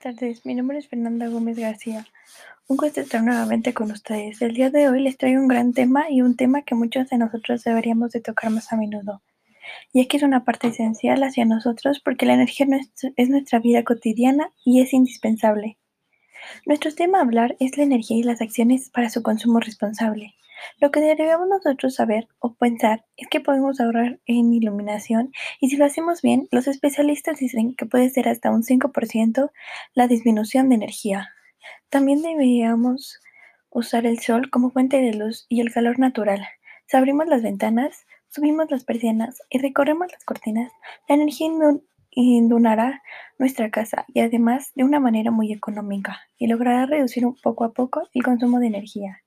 tardes, mi nombre es Fernanda Gómez García. Un gusto estar nuevamente con ustedes. El día de hoy les traigo un gran tema y un tema que muchos de nosotros deberíamos de tocar más a menudo, ya que es una parte esencial hacia nosotros porque la energía es nuestra vida cotidiana y es indispensable. Nuestro tema a hablar es la energía y las acciones para su consumo responsable. Lo que deberíamos nosotros saber o pensar es que podemos ahorrar en iluminación y si lo hacemos bien, los especialistas dicen que puede ser hasta un 5% la disminución de energía. También deberíamos usar el sol como fuente de luz y el calor natural. Si abrimos las ventanas, subimos las persianas y recorremos las cortinas, la energía inundará nuestra casa y además de una manera muy económica y logrará reducir poco a poco el consumo de energía.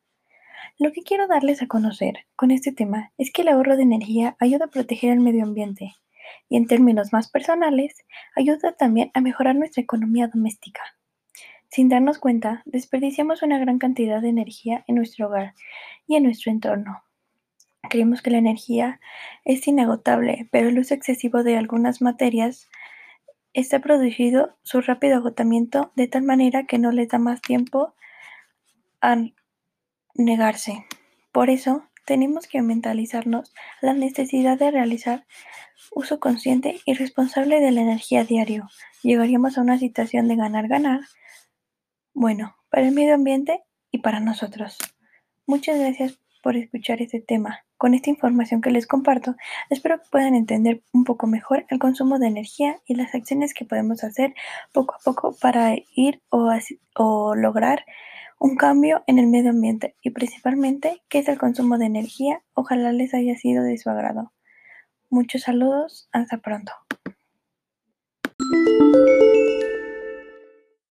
Lo que quiero darles a conocer con este tema es que el ahorro de energía ayuda a proteger el medio ambiente y en términos más personales ayuda también a mejorar nuestra economía doméstica. Sin darnos cuenta, desperdiciamos una gran cantidad de energía en nuestro hogar y en nuestro entorno. Creemos que la energía es inagotable, pero el uso excesivo de algunas materias está producido su rápido agotamiento de tal manera que no les da más tiempo a negarse. Por eso, tenemos que mentalizarnos la necesidad de realizar uso consciente y responsable de la energía diario. Llegaríamos a una situación de ganar-ganar, bueno, para el medio ambiente y para nosotros. Muchas gracias por escuchar este tema. Con esta información que les comparto, espero que puedan entender un poco mejor el consumo de energía y las acciones que podemos hacer poco a poco para ir o, o lograr un cambio en el medio ambiente y principalmente qué es el consumo de energía. Ojalá les haya sido de su agrado. Muchos saludos, hasta pronto.